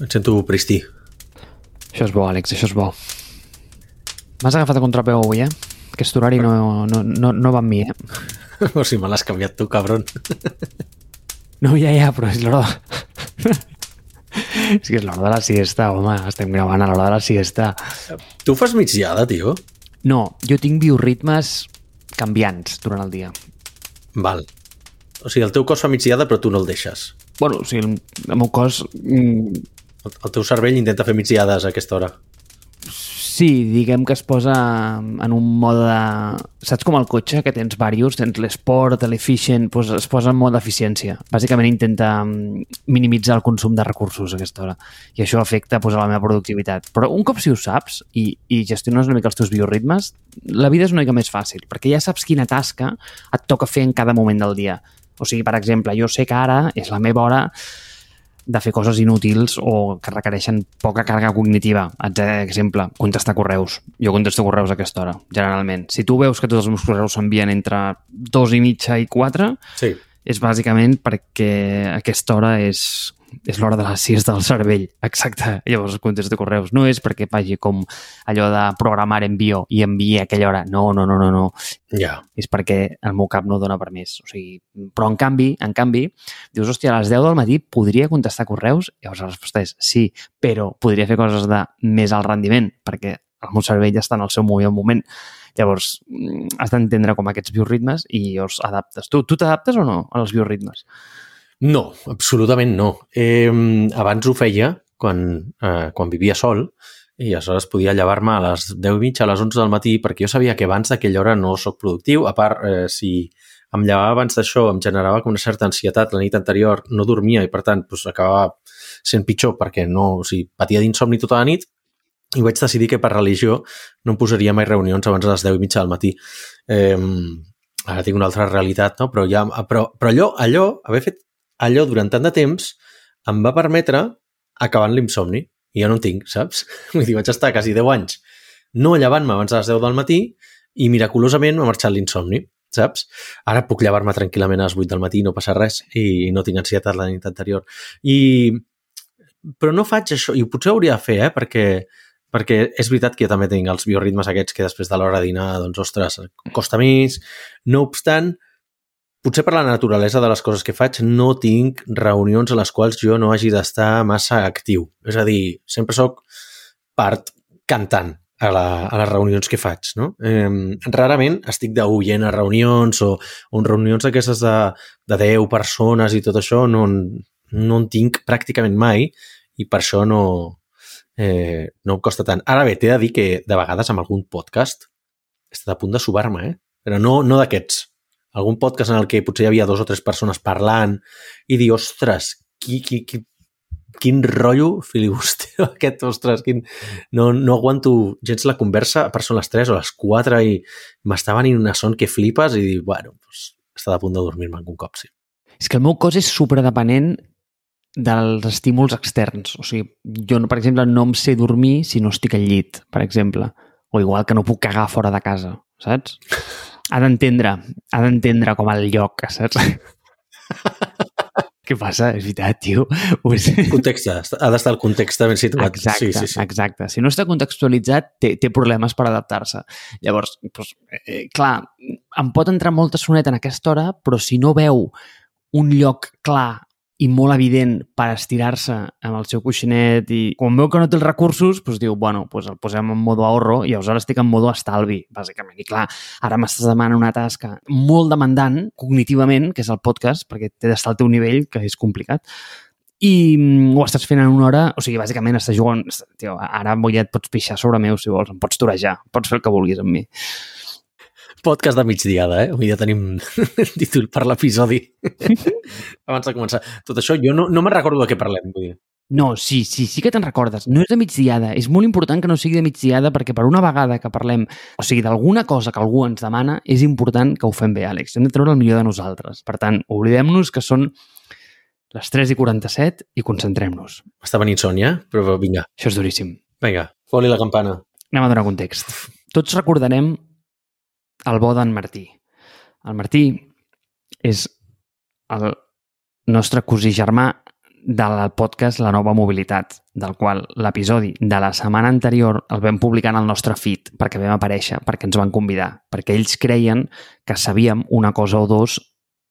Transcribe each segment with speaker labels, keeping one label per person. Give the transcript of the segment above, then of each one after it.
Speaker 1: Et sento pristí.
Speaker 2: Això és bo, Àlex, això és bo. M'has agafat a contrapeu avui, eh? Aquest horari no, no, no, no va amb mi, eh?
Speaker 1: o si me l'has canviat tu, cabron.
Speaker 2: No, ja, ja, però és l'hora... és que és l'hora de la siesta, home. Estem gravant a l'hora de la siesta.
Speaker 1: tu fas migdiada, tio?
Speaker 2: No, jo tinc bioritmes canviants durant el dia.
Speaker 1: Val. O sigui, el teu cos fa migdiada, però tu no el deixes.
Speaker 2: Bueno, o sigui, el, el meu cos...
Speaker 1: El, el teu cervell intenta fer migdiades a aquesta hora.
Speaker 2: Sí, diguem que es posa en un mode de... Saps com el cotxe, que tens diversos, tens l'esport, l'efficient, doncs es posa en mode d'eficiència. Bàsicament intenta mm, minimitzar el consum de recursos a aquesta hora. I això afecta doncs, a la meva productivitat. Però un cop si ho saps i, i gestiones una mica els teus bioritmes, la vida és una mica més fàcil, perquè ja saps quina tasca et toca fer en cada moment del dia. O sigui, per exemple, jo sé que ara és la meva hora de fer coses inútils o que requereixen poca càrrega cognitiva. Exemple, contestar correus. Jo contesto correus a aquesta hora, generalment. Si tu veus que tots els meus correus s'envien entre dos i mitja i quatre,
Speaker 1: Sí.
Speaker 2: és bàsicament perquè aquesta hora és, és l'hora de la siesta del cervell. Exacte. Llavors contesto correus. No és perquè faci com allò de programar envio i enviar a aquella hora. No, no, no, no, no
Speaker 1: Ja.
Speaker 2: és perquè el meu cap no dona permís. O sigui, però en canvi, en canvi, dius, hòstia, a les 10 del matí podria contestar correus? Llavors la resposta és sí, però podria fer coses de més alt rendiment, perquè el meu cervell ja està en el seu millor moment. Llavors, mm, has d'entendre com aquests bioritmes i llavors adaptes. Tu tu t'adaptes o no als bioritmes?
Speaker 1: No, absolutament no. Eh, abans ho feia quan, eh, quan vivia sol i aleshores podia llevar-me a les 10 i mitja, a les 11 del matí, perquè jo sabia que abans d'aquella hora no sóc productiu. A part, eh, si em llevava abans d'això, em generava com una certa ansietat la nit anterior, no dormia i, per tant, doncs, acabava sent pitjor perquè no, o sigui, patia d'insomni tota la nit i vaig decidir que per religió no em posaria mai reunions abans de les 10 i mitja del matí. Eh, ara tinc una altra realitat, no? però, ja, però, però allò, allò, haver fet allò durant tant de temps em va permetre acabar l'insomni. I jo no en tinc, saps? Vull dir, vaig estar quasi 10 anys no llevant-me abans de les 10 del matí i miraculosament m'ha marxat l'insomni, saps? Ara puc llevar-me tranquil·lament a les 8 del matí, no passa res i no tinc ansietat la nit anterior. I... Però no faig això, i potser ho hauria de fer, eh? perquè, perquè és veritat que jo també tinc els bioritmes aquests que després de l'hora de dinar, doncs, ostres, costa més. No obstant, potser per la naturalesa de les coses que faig, no tinc reunions a les quals jo no hagi d'estar massa actiu. És a dir, sempre sóc part cantant a, la, a les reunions que faig. No? Eh, rarament estic d'oient a reunions o, o en reunions d'aquestes de, de 10 persones i tot això no, no en tinc pràcticament mai i per això no, eh, no em costa tant. Ara bé, t'he de dir que de vegades amb algun podcast he estat a punt de subar-me, eh? però no, no d'aquests. Algun podcast en el que potser hi havia dos o tres persones parlant i dir, ostres, qui, qui, qui, quin rotllo filibustero aquest, ostres, quin... no, no aguanto gens la conversa, per són les 3 o les 4 i m'està venint una son que flipes i dic, bueno, doncs, estat a punt de dormir-me algun cop, sí.
Speaker 2: És que el meu cos és superdepenent dels estímuls externs. O sigui, jo, per exemple, no em sé dormir si no estic al llit, per exemple. O igual que no puc cagar fora de casa, saps? Ha d'entendre, ha d'entendre com el lloc, saps? Què passa? És veritat, tio. Pues...
Speaker 1: Context, ha d'estar el context ben situat.
Speaker 2: Exacte,
Speaker 1: sí, sí, sí.
Speaker 2: exacte. Si no està contextualitzat, té, té problemes per adaptar-se. Llavors, doncs, eh, clar, em pot entrar molta soneta en aquesta hora, però si no veu un lloc clar i molt evident per estirar-se amb el seu coixinet i quan veu que no té els recursos, doncs diu, bueno, doncs el posem en modo ahorro i aleshores estic en modo estalvi, bàsicament. I clar, ara m'estàs demanant una tasca molt demandant cognitivament, que és el podcast, perquè té d'estar al teu nivell, que és complicat, i mm, ho estàs fent en una hora, o sigui, bàsicament estàs jugant, tio, ara ja et pots pixar sobre meu si vols, em pots torejar, pots fer el que vulguis amb mi.
Speaker 1: Podcast de migdiada, eh? Avui ja tenim títol per l'episodi. Abans de començar. Tot això, jo no, no me'n recordo de què parlem. Vull dir.
Speaker 2: No, sí, sí, sí que te'n recordes. No és de migdiada. És molt important que no sigui de migdiada perquè per una vegada que parlem, o sigui, d'alguna cosa que algú ens demana, és important que ho fem bé, Àlex. Hem de treure el millor de nosaltres. Per tant, oblidem-nos que són les 3 i 47 i concentrem-nos.
Speaker 1: Està venint Sònia, però vinga,
Speaker 2: Això és duríssim.
Speaker 1: vinga, foli la campana.
Speaker 2: Anem a donar context. Tots recordarem el bo d'en Martí. El Martí és el nostre cosí germà del podcast La Nova Mobilitat, del qual l'episodi de la setmana anterior el vam publicar en el nostre feed perquè vam aparèixer, perquè ens van convidar, perquè ells creien que sabíem una cosa o dos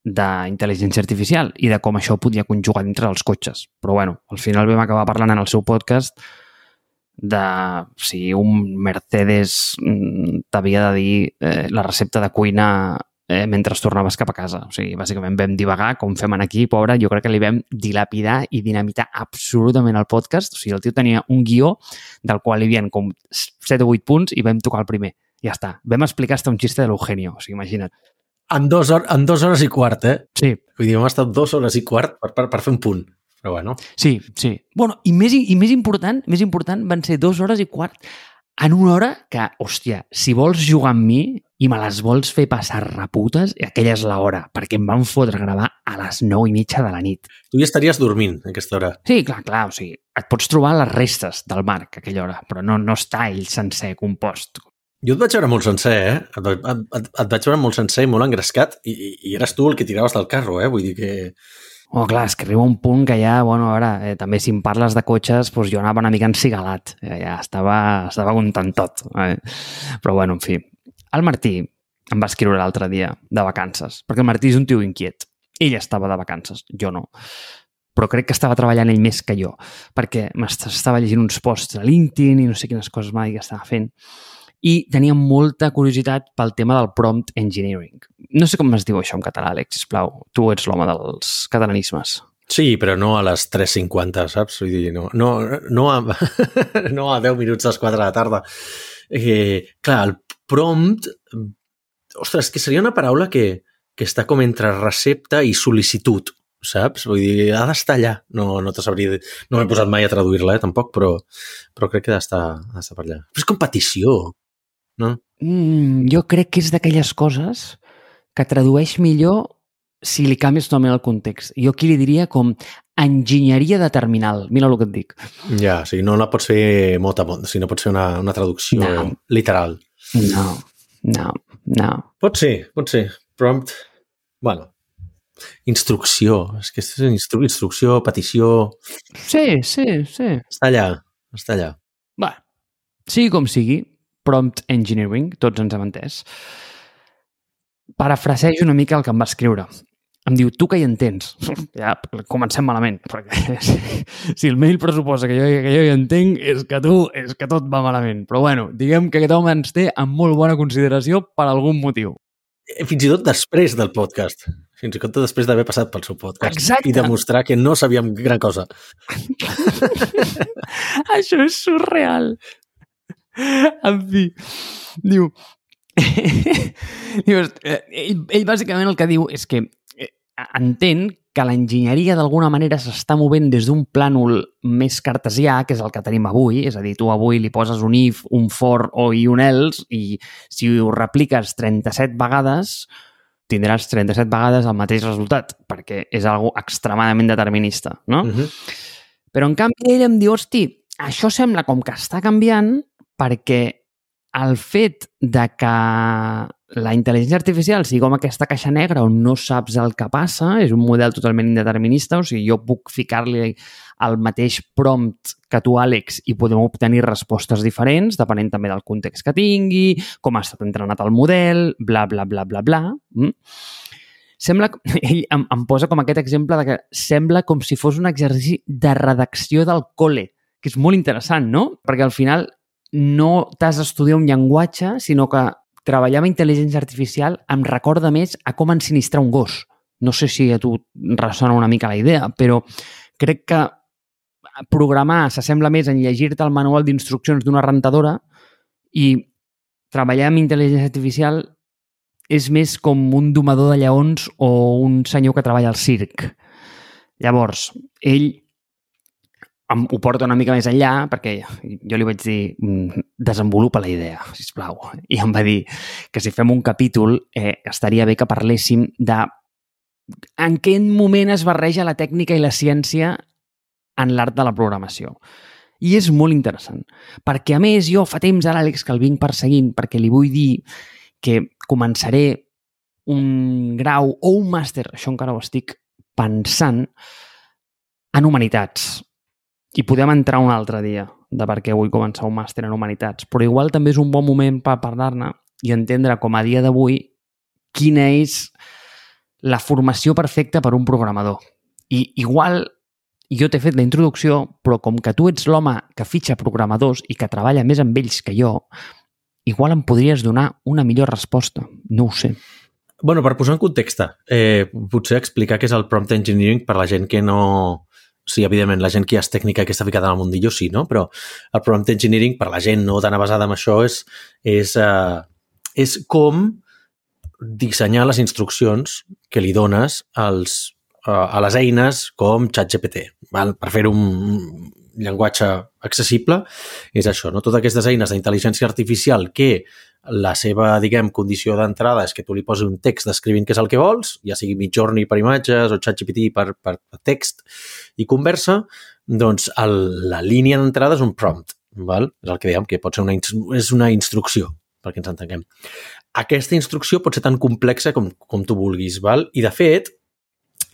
Speaker 2: d'intel·ligència artificial i de com això podia conjugar dintre dels cotxes. Però bueno, al final vam acabar parlant en el seu podcast de si un Mercedes mm, t'havia de dir eh, la recepta de cuina eh, mentre tornaves cap a casa. O sigui, bàsicament vam divagar, com fem aquí, pobre, jo crec que li vam dilapidar i dinamitar absolutament el podcast. O sigui, el tio tenia un guió del qual hi havia com 7 o 8 punts i vam tocar el primer. Ja està. Vam explicar hasta un xiste de l'Eugenio, o sigui, imagina't.
Speaker 1: En dos, hores, en dos hores i quart, eh?
Speaker 2: Sí.
Speaker 1: Vull dir, hem estat dues hores i quart per, per, per fer un punt. Però bueno.
Speaker 2: Sí, sí. Bueno, i més, i més important, més important van ser dues hores i quart en una hora que, hòstia, si vols jugar amb mi i me les vols fer passar reputes, aquella és l'hora, perquè em van fotre a gravar a les 9 i mitja de la nit.
Speaker 1: Tu ja estaries dormint a aquesta hora.
Speaker 2: Sí, clar, clar, o sigui, et pots trobar les restes del Marc a aquella hora, però no, no està ell sencer compost.
Speaker 1: Jo et vaig veure molt sencer, eh? Et, et, et, et vaig veure molt sencer i molt engrescat i, i, i eres tu el que tiraves del carro, eh? Vull dir que
Speaker 2: Oh, clar, és que arriba un punt que ja, bueno, a veure, eh, també si em parles de cotxes, doncs jo anava una mica encigalat. Ja, ja estava, estava content tot. Eh? Però, bueno, en fi. El Martí em va escriure l'altre dia de vacances, perquè el Martí és un tio inquiet. Ell estava de vacances, jo no. Però crec que estava treballant ell més que jo, perquè m'estava llegint uns posts a LinkedIn i no sé quines coses mai que estava fent i tenia molta curiositat pel tema del prompt engineering. No sé com es diu això en català, Àlex, sisplau. Tu ets l'home dels catalanismes.
Speaker 1: Sí, però no a les 3.50, saps? Vull dir, no, no, no, a, no a 10 minuts a les 4 de la tarda. Eh, clar, el prompt... Ostres, que seria una paraula que, que està com entre recepta i sol·licitud, saps? Vull dir, ha d'estar allà. No, no te sabria... No m'he posat mai a traduir-la, eh, tampoc, però, però crec que ha d'estar per allà. Però és com petició no?
Speaker 2: Mm, jo crec que és d'aquelles coses que tradueix millor si li canvies totalment el context. Jo aquí li diria com enginyeria de terminal. Mira el que et dic.
Speaker 1: Ja, o sigui, no la pots fer mot a mot, si no pot ser una, una traducció no. literal.
Speaker 2: No, no, no.
Speaker 1: Pot ser, pot ser. Prompt, bueno, instrucció. És que és instru instrucció, petició...
Speaker 2: Sí, sí, sí.
Speaker 1: Està allà, està allà.
Speaker 2: Va, sigui com sigui, prompt engineering, tots ens hem entès. Parafrasejo una mica el que em va escriure. Em diu, tu que hi entens? Ja, comencem malament, perquè si el mail pressuposa que jo, que jo hi entenc, és que tu, és que tot va malament. Però bueno, diguem que aquest home ens té amb molt bona consideració per algun motiu.
Speaker 1: Eh, fins i tot després del podcast. Fins i tot després d'haver passat pel seu podcast.
Speaker 2: Exacte.
Speaker 1: I demostrar que no sabíem gran cosa.
Speaker 2: Això és surreal. en fi, diu... diu eh, ell, ell bàsicament el que diu és que eh, entén que l'enginyeria d'alguna manera s'està movent des d'un plànol més cartesià, que és el que tenim avui, és a dir, tu avui li poses un if, un for o i un else i si ho repliques 37 vegades tindràs 37 vegades el mateix resultat, perquè és algo extremadament determinista, no? Uh -huh. Però en canvi ell em diu, hosti, això sembla com que està canviant perquè el fet de que la intel·ligència artificial sigui com aquesta caixa negra on no saps el que passa, és un model totalment indeterminista, o sigui, jo puc ficar-li el mateix prompt que tu, Àlex, i podem obtenir respostes diferents, depenent també del context que tingui, com ha estat entrenat el model, bla, bla, bla, bla, bla. Mm? Sembla, ell em, em posa com aquest exemple de que sembla com si fos un exercici de redacció del col·le, que és molt interessant, no? Perquè al final no t'has d'estudiar un llenguatge, sinó que treballar amb intel·ligència artificial em recorda més a com ensinistrar un gos. No sé si a tu ressona una mica la idea, però crec que programar s'assembla més en llegir-te el manual d'instruccions d'una rentadora i treballar amb intel·ligència artificial és més com un domador de lleons o un senyor que treballa al circ. Llavors, ell em, ho porta una mica més enllà perquè jo li vaig dir mm, desenvolupa la idea, si plau. I em va dir que si fem un capítol eh, estaria bé que parléssim de en quin moment es barreja la tècnica i la ciència en l'art de la programació. I és molt interessant, perquè a més jo fa temps a l'Àlex que el vinc perseguint perquè li vull dir que començaré un grau o un màster, això encara ho estic pensant, en humanitats. I podem entrar un altre dia de per què vull començar un màster en humanitats, però igual també és un bon moment per parlar-ne i entendre com a dia d'avui quina és la formació perfecta per un programador. I igual jo t'he fet la introducció, però com que tu ets l'home que fitxa programadors i que treballa més amb ells que jo, igual em podries donar una millor resposta. No ho sé.
Speaker 1: bueno, per posar en context, eh, potser explicar què és el prompt engineering per la gent que no... Sí, evidentment, la gent que ja és tècnica que està ficada en el mundillo, sí, no? Però el prompt engineering, per la gent no tan avasada amb això, és, és, uh, és com dissenyar les instruccions que li dones als, uh, a les eines com ChatGPT, val? per fer un llenguatge accessible, és això, no? Totes aquestes eines d'intel·ligència artificial que la seva, diguem, condició d'entrada és que tu li posis un text descrivint què és el que vols, ja sigui Midjourney per imatges o ChatGPT per, per text i conversa, doncs el, la línia d'entrada és un prompt, val? és el que dèiem, que pot ser una, és una instrucció, perquè ens entenguem. Aquesta instrucció pot ser tan complexa com, com tu vulguis, val? i de fet,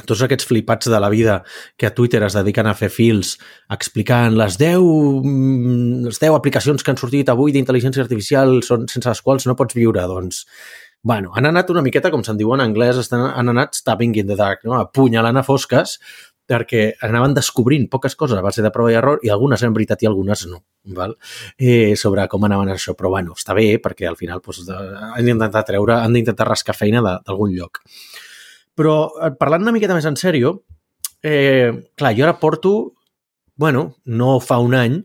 Speaker 1: tots aquests flipats de la vida que a Twitter es dediquen a fer fils explicant les 10, mm, les 10 aplicacions que han sortit avui d'intel·ligència artificial són sense les quals no pots viure, doncs bueno, han anat una miqueta, com se'n diu en anglès, estan, han anat stabbing in the dark, no? apunyalant a fosques, perquè anaven descobrint poques coses a base de prova i error i algunes eren veritat i algunes no, val? Eh, sobre com anaven això. Però bueno, està bé perquè al final doncs, han d'intentar treure, han d'intentar rascar feina d'algun lloc. Però eh, parlant una miqueta més en sèrio, eh, clar, jo ara porto, bueno, no fa un any,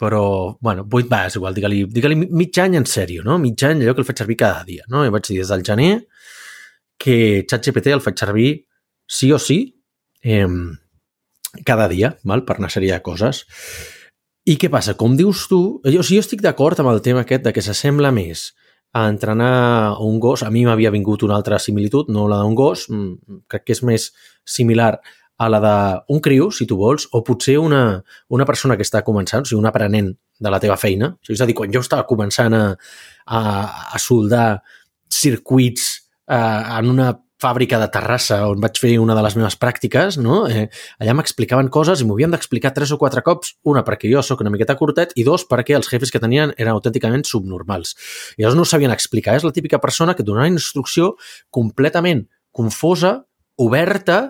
Speaker 1: però, bueno, vuit, va, és igual, digue-li digue, mig any en sèrio, no? Mig any allò que el faig servir cada dia, no? I vaig dir des del gener que ChatGPT el faig servir sí o sí eh, cada dia, val? per una sèrie de coses. I què passa? Com dius tu, jo, o sigui, jo estic d'acord amb el tema aquest de que s'assembla més a entrenar un gos. A mi m'havia vingut una altra similitud, no la d'un gos, mm, crec que és més similar a la d'un criu, si tu vols, o potser una, una persona que està començant, o sigui, un aprenent de la teva feina. O sigui, és a dir, quan jo estava començant a, a, a soldar circuits eh, en una fàbrica de Terrassa on vaig fer una de les meves pràctiques, no? eh, allà m'explicaven coses i m'ho havien d'explicar tres o quatre cops, una perquè jo sóc una miqueta curtet i dos perquè els jefes que tenien eren autènticament subnormals. I llavors no ho sabien explicar. És la típica persona que donava instrucció completament confosa, oberta,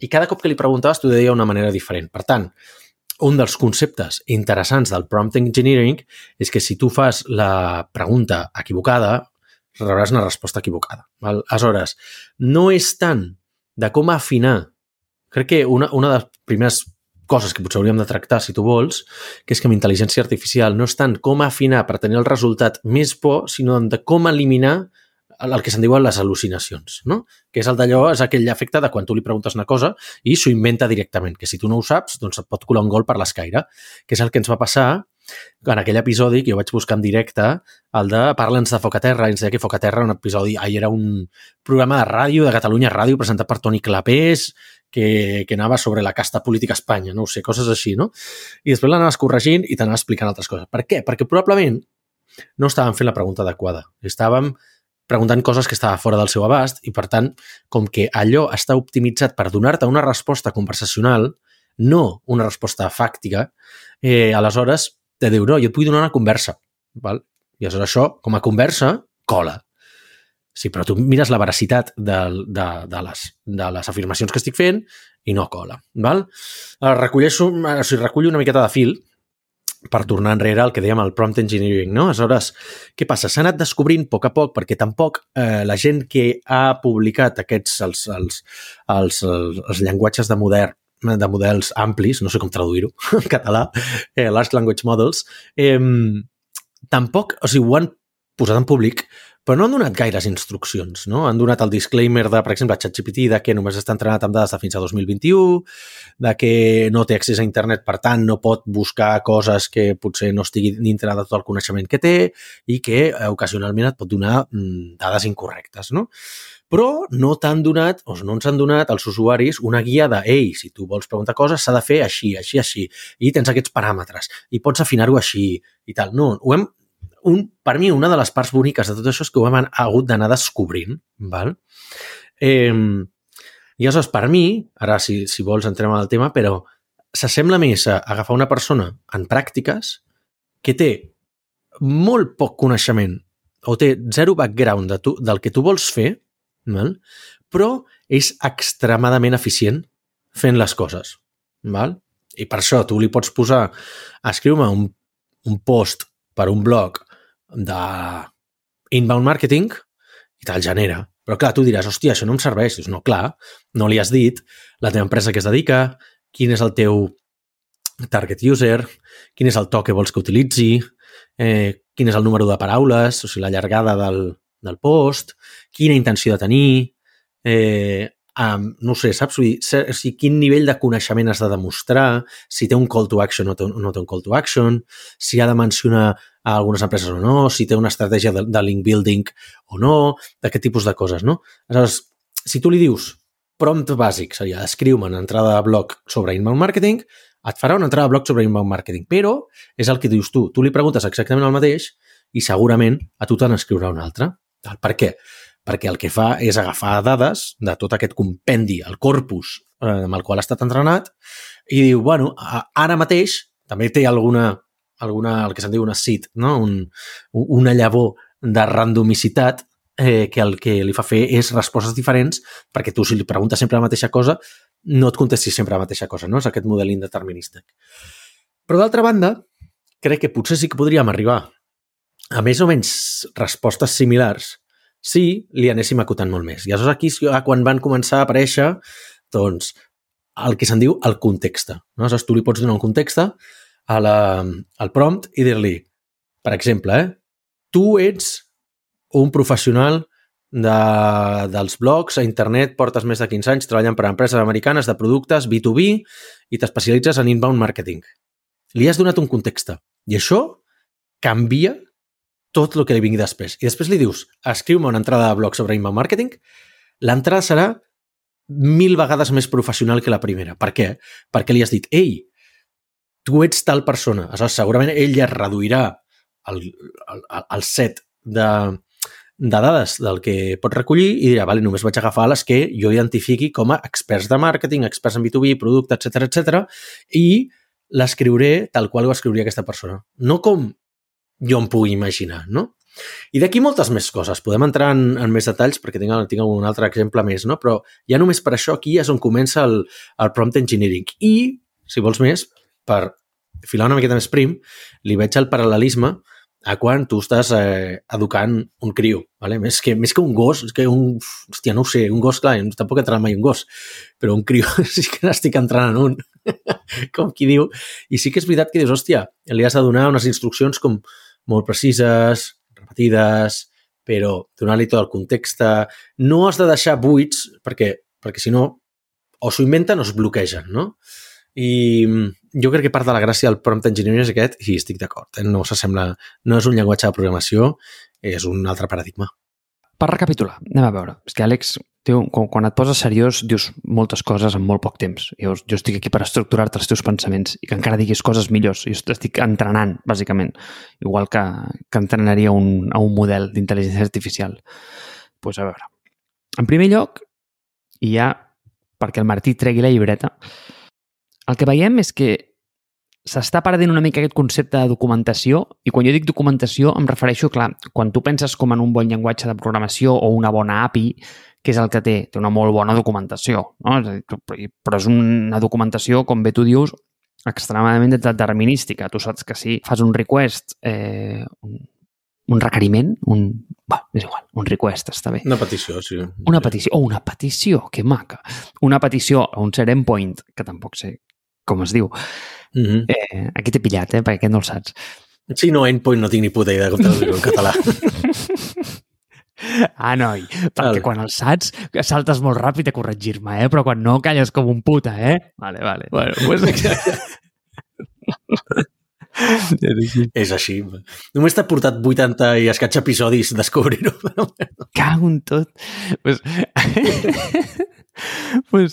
Speaker 1: i cada cop que li preguntaves t'ho deia d'una manera diferent. Per tant, un dels conceptes interessants del prompt engineering és que si tu fas la pregunta equivocada, rebràs una resposta equivocada. Val? Aleshores, no és tant de com afinar. Crec que una, una de les primeres coses que potser hauríem de tractar, si tu vols, que és que amb intel·ligència artificial no és tant com afinar per tenir el resultat més por, sinó de com eliminar el que se'n diuen les al·lucinacions, no? Que és el d'allò, és aquell efecte de quan tu li preguntes una cosa i s'ho inventa directament, que si tu no ho saps, doncs et pot colar un gol per l'escaire, que és el que ens va passar en aquell episodi que jo vaig buscar en directe, el de Parla'ns de Focaterra, ens deia que Focaterra, un episodi, ahir era un programa de ràdio, de Catalunya Ràdio, presentat per Toni Clapés, que, que anava sobre la casta política a Espanya, no ho sé, coses així, no? I després l'anaves corregint i t'anaves explicant altres coses. Per què? Perquè probablement no estàvem fent la pregunta adequada. Estàvem preguntant coses que estava fora del seu abast i, per tant, com que allò està optimitzat per donar-te una resposta conversacional, no una resposta fàctica, eh, aleshores te diu, no, jo et vull donar una conversa. Val? I aleshores això, com a conversa, cola. Sí, però tu mires la veracitat de, de, de, les, de les afirmacions que estic fent i no cola. Val? Recolleixo, o sigui, recullo una miqueta de fil per tornar enrere al que dèiem el prompt engineering, no? Aleshores, què passa? S'ha anat descobrint a poc a poc, perquè tampoc eh, la gent que ha publicat aquests, els, els, els, els, els llenguatges de modern de models amplis, no sé com traduir-ho en català, eh, Large Language Models, eh, tampoc, o sigui, ho han posat en públic, però no han donat gaires instruccions, no? Han donat el disclaimer de, per exemple, ChatGPT, de que només està entrenat amb dades de fins a 2021, de que no té accés a internet, per tant, no pot buscar coses que potser no estigui dintre de tot el coneixement que té i que eh, ocasionalment et pot donar mm, dades incorrectes, no? Però no t'han donat, o no ens han donat als usuaris una guia de, ei, si tu vols preguntar coses s'ha de fer així, així, així, i tens aquests paràmetres, i pots afinar-ho així, i tal. No, ho hem, un, per mi, una de les parts boniques de tot això és que ho hem hagut d'anar descobrint, val? Eh, I aleshores, per mi, ara si, si vols entrem al tema, però s'assembla més a agafar una persona en pràctiques que té molt poc coneixement o té zero background de tu, del que tu vols fer, val? però és extremadament eficient fent les coses. Val? I per això tu li pots posar, escriu-me un, un post per un blog de inbound marketing i te'l genera. Però clar, tu diràs, hòstia, això no em serveix. Dius, no, clar, no li has dit la teva empresa que es dedica, quin és el teu target user, quin és el to que vols que utilitzi, eh, quin és el número de paraules, o sigui, la llargada del, del post, quina intenció de tenir, eh, um, no sé, saps? O sigui, quin nivell de coneixement has de demostrar, si té un call to action o, té, no té un call to action, si ha de mencionar a algunes empreses o no, si té una estratègia de, de link building o no, d'aquest tipus de coses, no? Aleshores, si tu li dius prompt bàsic, seria escriu-me una entrada de blog sobre inbound marketing, et farà una entrada de blog sobre inbound marketing, però és el que dius tu. Tu li preguntes exactament el mateix i segurament a tu te n'escriurà una altra. Per què? Perquè el que fa és agafar dades de tot aquest compendi, el corpus eh, amb el qual ha estat entrenat, i diu, bueno, ara mateix també té alguna, alguna el que se'n diu una seed, no? Un, una llavor de randomicitat eh, que el que li fa fer és respostes diferents perquè tu, si li preguntes sempre la mateixa cosa, no et contestis sempre la mateixa cosa, no? És aquest model indeterminístic. Però d'altra banda, crec que potser sí que podríem arribar a més o menys respostes similars si li anéssim acotant molt més. I aleshores aquí, quan van començar a aparèixer, doncs, el que se'n diu el context. No? Aleshores, tu li pots donar un context a la, al prompt i dir-li, per exemple, eh, tu ets un professional de, dels blogs a internet, portes més de 15 anys treballant per a empreses americanes de productes B2B i t'especialitzes en inbound marketing. Li has donat un context. I això canvia tot el que li vingui després. I després li dius, escriu-me una entrada de blog sobre inbound marketing, l'entrada serà mil vegades més professional que la primera. Per què? Perquè li has dit, ei, tu ets tal persona. Aleshores, segurament ell ja reduirà el, el, el set de, de dades del que pot recollir i dirà, vale, només vaig agafar les que jo identifiqui com a experts de màrqueting, experts en B2B, producte, etc etc i l'escriuré tal qual ho escriuria aquesta persona. No com jo em pugui imaginar, no? I d'aquí moltes més coses. Podem entrar en, en més detalls perquè tinc, tinc un altre exemple més, no? Però ja només per això aquí és on comença el, el prompt engineering. I, si vols més, per filar una miqueta més prim, li veig el paral·lelisme a quan tu estàs eh, educant un criu, ¿vale? més, que, més que un gos, és que un, hòstia, no ho sé, un gos, clar, tampoc entrenat mai un gos, però un criu sí que n'estic entrenant un, com qui diu, i sí que és veritat que dius, hòstia, li has de donar unes instruccions com molt precises, repetides, però donar-li tot el context. No has de deixar buits, perquè, perquè si no, o s'ho inventen o es bloquegen, no? I jo crec que part de la gràcia del prompt engineering és aquest, i estic d'acord, eh? no s'assembla, no és un llenguatge de programació, és un altre paradigma.
Speaker 2: Per recapitular, anem a veure. És que Àlex, tio, quan, quan et poses seriós dius moltes coses en molt poc temps. Jo, jo estic aquí per estructurar-te els teus pensaments i que encara diguis coses millors. Jo estic entrenant, bàsicament, igual que, que entrenaria un, a un model d'intel·ligència artificial. Doncs pues a veure, en primer lloc, i ja perquè el Martí tregui la llibreta, el que veiem és que s'està perdent una mica aquest concepte de documentació i quan jo dic documentació em refereixo, clar, quan tu penses com en un bon llenguatge de programació o una bona API, que és el que té? Té una molt bona documentació, no? però és una documentació, com bé tu dius, extremadament determinística. Tu saps que si fas un request, eh, un, requeriment, un... Bé, és igual, un request està bé.
Speaker 1: Una petició, sí.
Speaker 2: Una petició, o oh, una petició, que maca. Una petició a un cert endpoint, que tampoc sé com es diu, Mm -hmm. eh, aquí t'he pillat, eh, perquè aquest no el saps.
Speaker 1: Sí, no, endpoint no tinc ni puta idea com traduir-ho en català.
Speaker 2: Ah, noi, perquè vale. quan el saps saltes molt ràpid a corregir-me, eh? Però quan no, calles com un puta, eh? Vale, vale. Bueno, pues...
Speaker 1: és així. Només t'ha portat 80 i escaig episodis descobrir-ho.
Speaker 2: Cago en tot. Pues... pues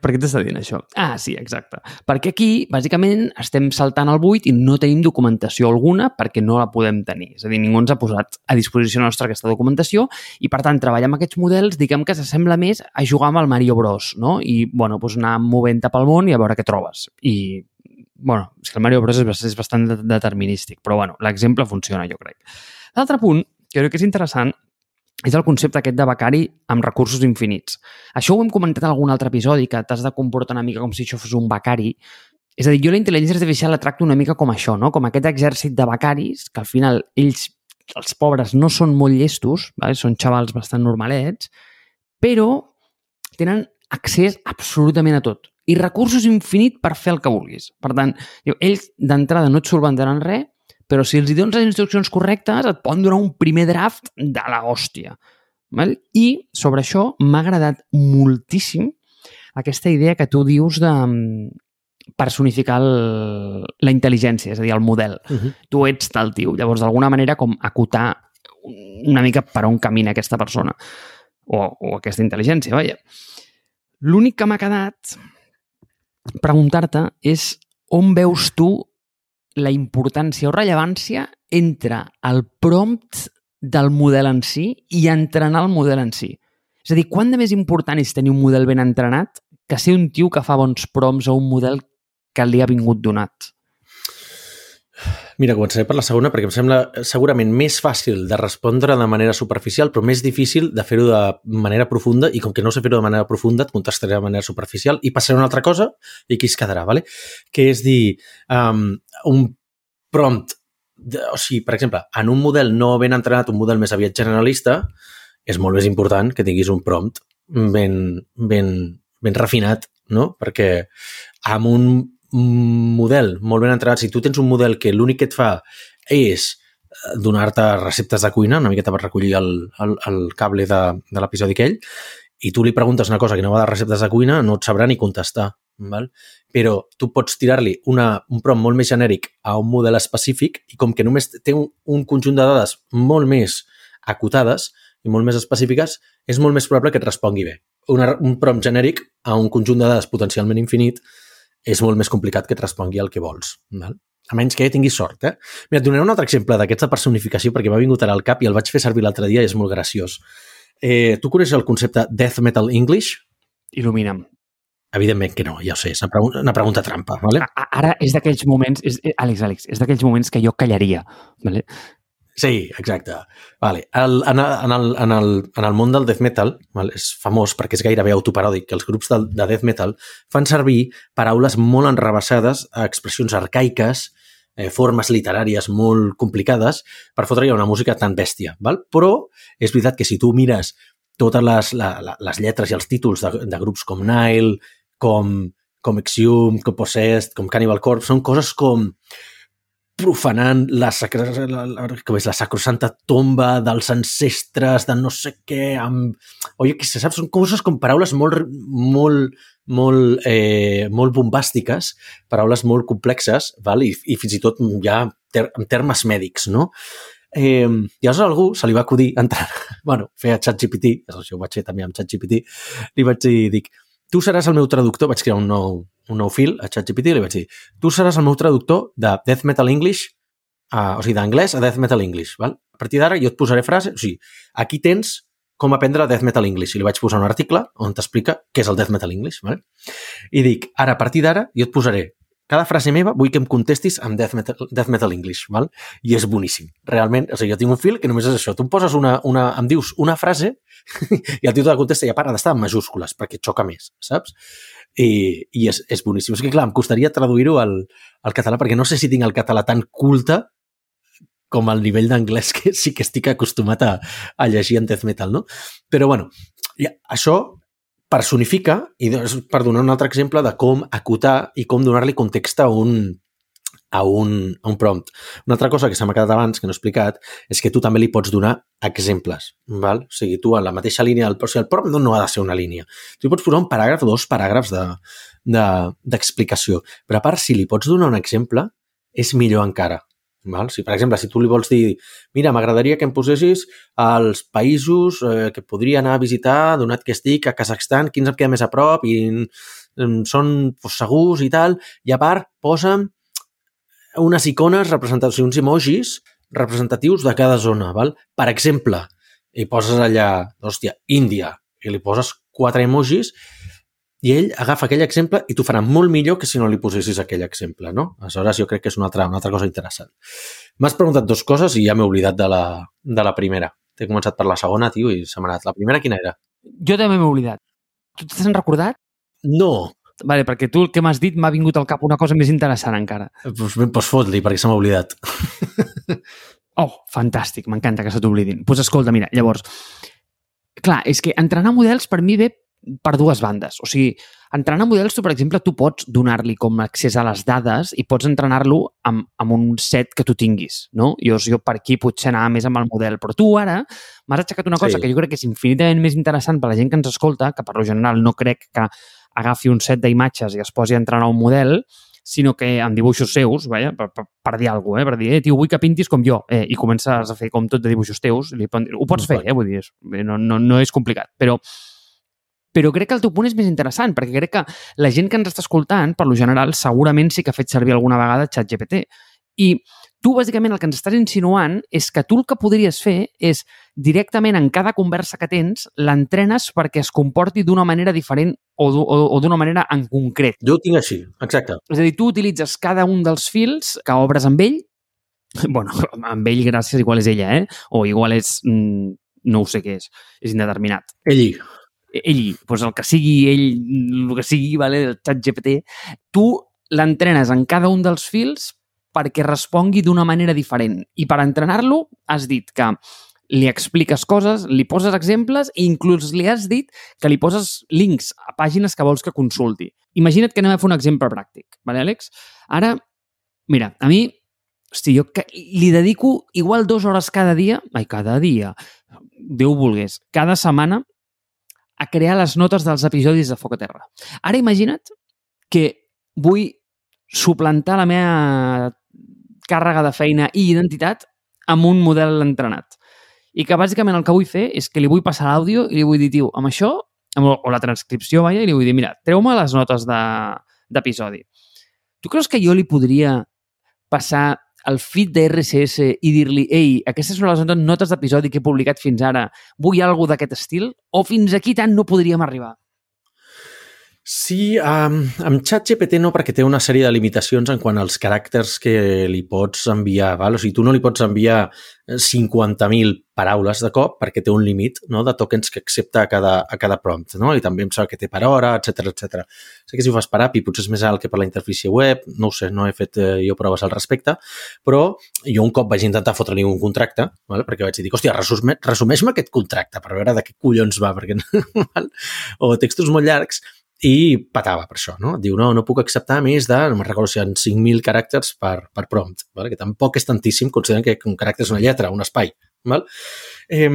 Speaker 2: Per què t'està dient això? Ah, sí, exacte. Perquè aquí, bàsicament, estem saltant al buit i no tenim documentació alguna perquè no la podem tenir. És a dir, ningú ens ha posat a disposició nostra aquesta documentació i, per tant, treballar amb aquests models, diguem que s'assembla més a jugar amb el Mario Bros, no? I, bueno, doncs anar movent-te pel món i a veure què trobes. I, bueno, és que el Mario Bros és, bastant determinístic, però, bueno, l'exemple funciona, jo crec. L'altre punt, que crec que és interessant, és el concepte aquest de becari amb recursos infinits. Això ho hem comentat en algun altre episodi, que t'has de comportar una mica com si això fos un becari. És a dir, jo la intel·ligència artificial la tracto una mica com això, no? com aquest exèrcit de becaris, que al final ells, els pobres, no són molt llestos, vale? són xavals bastant normalets, però tenen accés absolutament a tot i recursos infinit per fer el que vulguis. Per tant, ells d'entrada no et solventaran res, però si els hi dones les instruccions correctes et poden donar un primer draft de la hòstia. Val? I sobre això m'ha agradat moltíssim aquesta idea que tu dius de mm, personificar el, la intel·ligència, és a dir, el model. Uh -huh. Tu ets tal tio. Llavors, d'alguna manera, com acotar una mica per on camina aquesta persona o, o aquesta intel·ligència, vaja. L'únic que m'ha quedat preguntar-te és on veus tu la importància o rellevància entre el prompt del model en si i entrenar el model en si. És a dir, quant de més important és tenir un model ben entrenat que ser un tio que fa bons prompts o un model que li ha vingut donat?
Speaker 1: Mira, començaré per la segona perquè em sembla segurament més fàcil de respondre de manera superficial, però més difícil de fer-ho de manera profunda i com que no sé fer-ho de manera profunda, et contestaré de manera superficial i passaré a una altra cosa i aquí es quedarà, ¿vale? que és dir, um, un prompt, de, o sigui, per exemple, en un model no ben entrenat, un model més aviat generalista, és molt més important que tinguis un prompt ben, ben, ben refinat, no? Perquè amb un model molt ben entrenat, si tu tens un model que l'únic que et fa és eh, donar-te receptes de cuina, una miqueta per recollir el, el, el cable de, de l'episodi aquell, i tu li preguntes una cosa que no va de receptes de cuina, no et sabrà ni contestar. Val? Però tu pots tirar-li un prompt molt més genèric a un model específic i com que només té un, un conjunt de dades molt més acotades i molt més específiques, és molt més probable que et respongui bé. Una, un prompt genèric a un conjunt de dades potencialment infinit és molt més complicat que et respongui el que vols. Val? A menys que tinguis sort. Eh? Mira, et donaré un altre exemple d'aquesta personificació perquè m'ha vingut ara al cap i el vaig fer servir l'altre dia i és molt graciós. Eh, tu coneixes el concepte Death Metal English?
Speaker 2: Il·lumina'm.
Speaker 1: Evidentment que no, ja ho sé, és una, pregunta, una pregunta trampa. Vale?
Speaker 2: Ara és d'aquells moments, és, eh, Àlex, Àlex, és d'aquells moments que jo callaria. Vale?
Speaker 1: Sí, exacte. Vale. El, en, en, el, en, el, en el món del death metal, vale, és famós perquè és gairebé autoparòdic que els grups de, de death metal fan servir paraules molt enrebaçades expressions arcaiques, eh, formes literàries molt complicades per fotre una música tan bèstia. Val? Però és veritat que si tu mires totes les, la, la, les lletres i els títols de, de grups com Nile, com, com Exhumed, com Possessed, com Cannibal Corpse, són coses com profanant la, sacra, la, la, com és, la sacrosanta tomba dels ancestres de no sé què, amb... Oi, que se sap, són coses com paraules molt, molt, molt, eh, molt bombàstiques, paraules molt complexes, val? I, i fins i tot ja ter en termes mèdics, no? Eh, I aleshores algú se li va acudir entrar, bueno, fer a ChatGPT, això ho vaig fer també amb ChatGPT, li vaig dir, dic, tu seràs el meu traductor, vaig crear un nou, un nou fil a ChatGPT i li vaig dir, tu seràs el meu traductor de Death Metal English, uh, o sigui, d'anglès a Death Metal English. Val? A partir d'ara jo et posaré frases, o sigui, aquí tens com aprendre Death Metal English. I li vaig posar un article on t'explica què és el Death Metal English. Val? I dic, ara, a partir d'ara, jo et posaré cada frase meva vull que em contestis amb Death Metal, Death Metal English, val? I és boníssim. Realment, o sigui, jo tinc un fil que només és això. Tu em poses una, una, em dius una frase i el tio te la contesta i a part ha d'estar en majúscules perquè xoca més, saps? I, i és, és boníssim. És que, clar, em costaria traduir-ho al, al català perquè no sé si tinc el català tan culte com el nivell d'anglès que sí que estic acostumat a, a llegir en death metal, no? Però, bueno, ja, això personifica, i per donar un altre exemple de com acotar i com donar-li context a un, a un, a un prompt. Una altra cosa que se m'ha quedat abans, que no he explicat, és que tu també li pots donar exemples. Val? O sigui, tu en la mateixa línia, del, o sigui, el prompt no, no ha de ser una línia. Tu pots posar un paràgraf dos paràgrafs d'explicació. De, de, Però a part, si li pots donar un exemple, és millor encara. Val? Si, per exemple, si tu li vols dir mira, m'agradaria que em posessis els països eh, que podria anar a visitar donat que estic a Kazakhstan, quins em queda més a prop i són pues, segurs i tal, i a part posa unes icones representatives, uns emojis representatius de cada zona. Val? Per exemple, i poses allà, hòstia, Índia, i li poses quatre emojis, i ell agafa aquell exemple i t'ho farà molt millor que si no li posessis aquell exemple, no? Aleshores, jo crec que és una altra, una altra cosa interessant. M'has preguntat dues coses i ja m'he oblidat de la, de la primera. T'he començat per la segona, tio, i s'ha anat. La primera quina era?
Speaker 2: Jo també m'he oblidat. Tu t'has recordat?
Speaker 1: No.
Speaker 2: Vale, perquè tu el que m'has dit m'ha vingut al cap una cosa més interessant encara.
Speaker 1: Pues, pues fot-li, perquè se m'ha oblidat.
Speaker 2: oh, fantàstic, m'encanta que se t'oblidin. Doncs pues escolta, mira, llavors, clar, és que entrenar models per mi ve per dues bandes. O sigui, entrenant models, tu, per exemple, tu pots donar-li com accés a les dades i pots entrenar-lo amb, amb un set que tu tinguis, no? Jo, jo per aquí potser anava més amb el model, però tu ara m'has aixecat una cosa sí. que jo crec que és infinitament més interessant per la gent que ens escolta, que per lo general no crec que agafi un set d'imatges i es posi a entrenar un model, sinó que amb dibuixos seus, vaja, per, per, per dir alguna cosa, eh? per dir, eh, tio, vull que pintis com jo, eh, i comences a fer com tot de dibuixos teus, li, ho pots no, fer, eh, vull dir, no, no, no és complicat, però però crec que el teu punt és més interessant, perquè crec que la gent que ens està escoltant, per lo general, segurament sí que ha fet servir alguna vegada ChatGPT. I tu, bàsicament, el que ens estàs insinuant és que tu el que podries fer és directament en cada conversa que tens l'entrenes perquè es comporti d'una manera diferent o, o, o d'una manera en concret.
Speaker 1: Jo ho tinc així, exacte.
Speaker 2: És a dir, tu utilitzes cada un dels fils que obres amb ell, bueno, amb ell gràcies igual és ella, eh? O igual és... Mm, no ho sé què és, és indeterminat.
Speaker 1: Ell
Speaker 2: ell, doncs el que sigui ell, el que sigui, vale, el xat GPT, tu l'entrenes en cada un dels fils perquè respongui d'una manera diferent. I per entrenar-lo has dit que li expliques coses, li poses exemples i inclús li has dit que li poses links a pàgines que vols que consulti. Imagina't que anem a fer un exemple pràctic, vale, Àlex? Ara, mira, a mi, hosti, jo li dedico igual dues hores cada dia, ai, cada dia, Déu volgués, cada setmana a crear les notes dels episodis de Foc a Terra. Ara imagina't que vull suplantar la meva càrrega de feina i identitat amb un model entrenat. I que bàsicament el que vull fer és que li vull passar l'àudio i li vull dir, tio, amb això, amb, o la transcripció, vaja, i li vull dir, mira, treu-me les notes d'episodi. De, tu creus que jo li podria passar el feed de RSS i dir-li ei, aquestes són les notes d'episodi que he publicat fins ara, vull alguna d'aquest estil? O fins aquí tant no podríem arribar?
Speaker 1: Sí, um, amb ChatGPT no, perquè té una sèrie de limitacions en quant als caràcters que li pots enviar. Val? O sigui, tu no li pots enviar 50.000 paraules de cop perquè té un límit no, de tokens que accepta a cada, a cada prompt. No? I també em sembla que té per hora, etc etc. Sé que si ho fas per API potser és més alt que per la interfície web, no ho sé, no he fet eh, jo proves al respecte, però jo un cop vaig intentar fotre-li un contracte, val? perquè vaig dir, hòstia, resumeix-me aquest contracte per veure de què collons va, perquè val? o textos molt llargs, i patava per això, no? Diu, no, no puc acceptar més de, no me'n recordo si hi 5.000 caràcters per, per prompt, ¿vale? que tampoc és tantíssim, considerant que un caràcter és una lletra, un espai. ¿vale? Eh,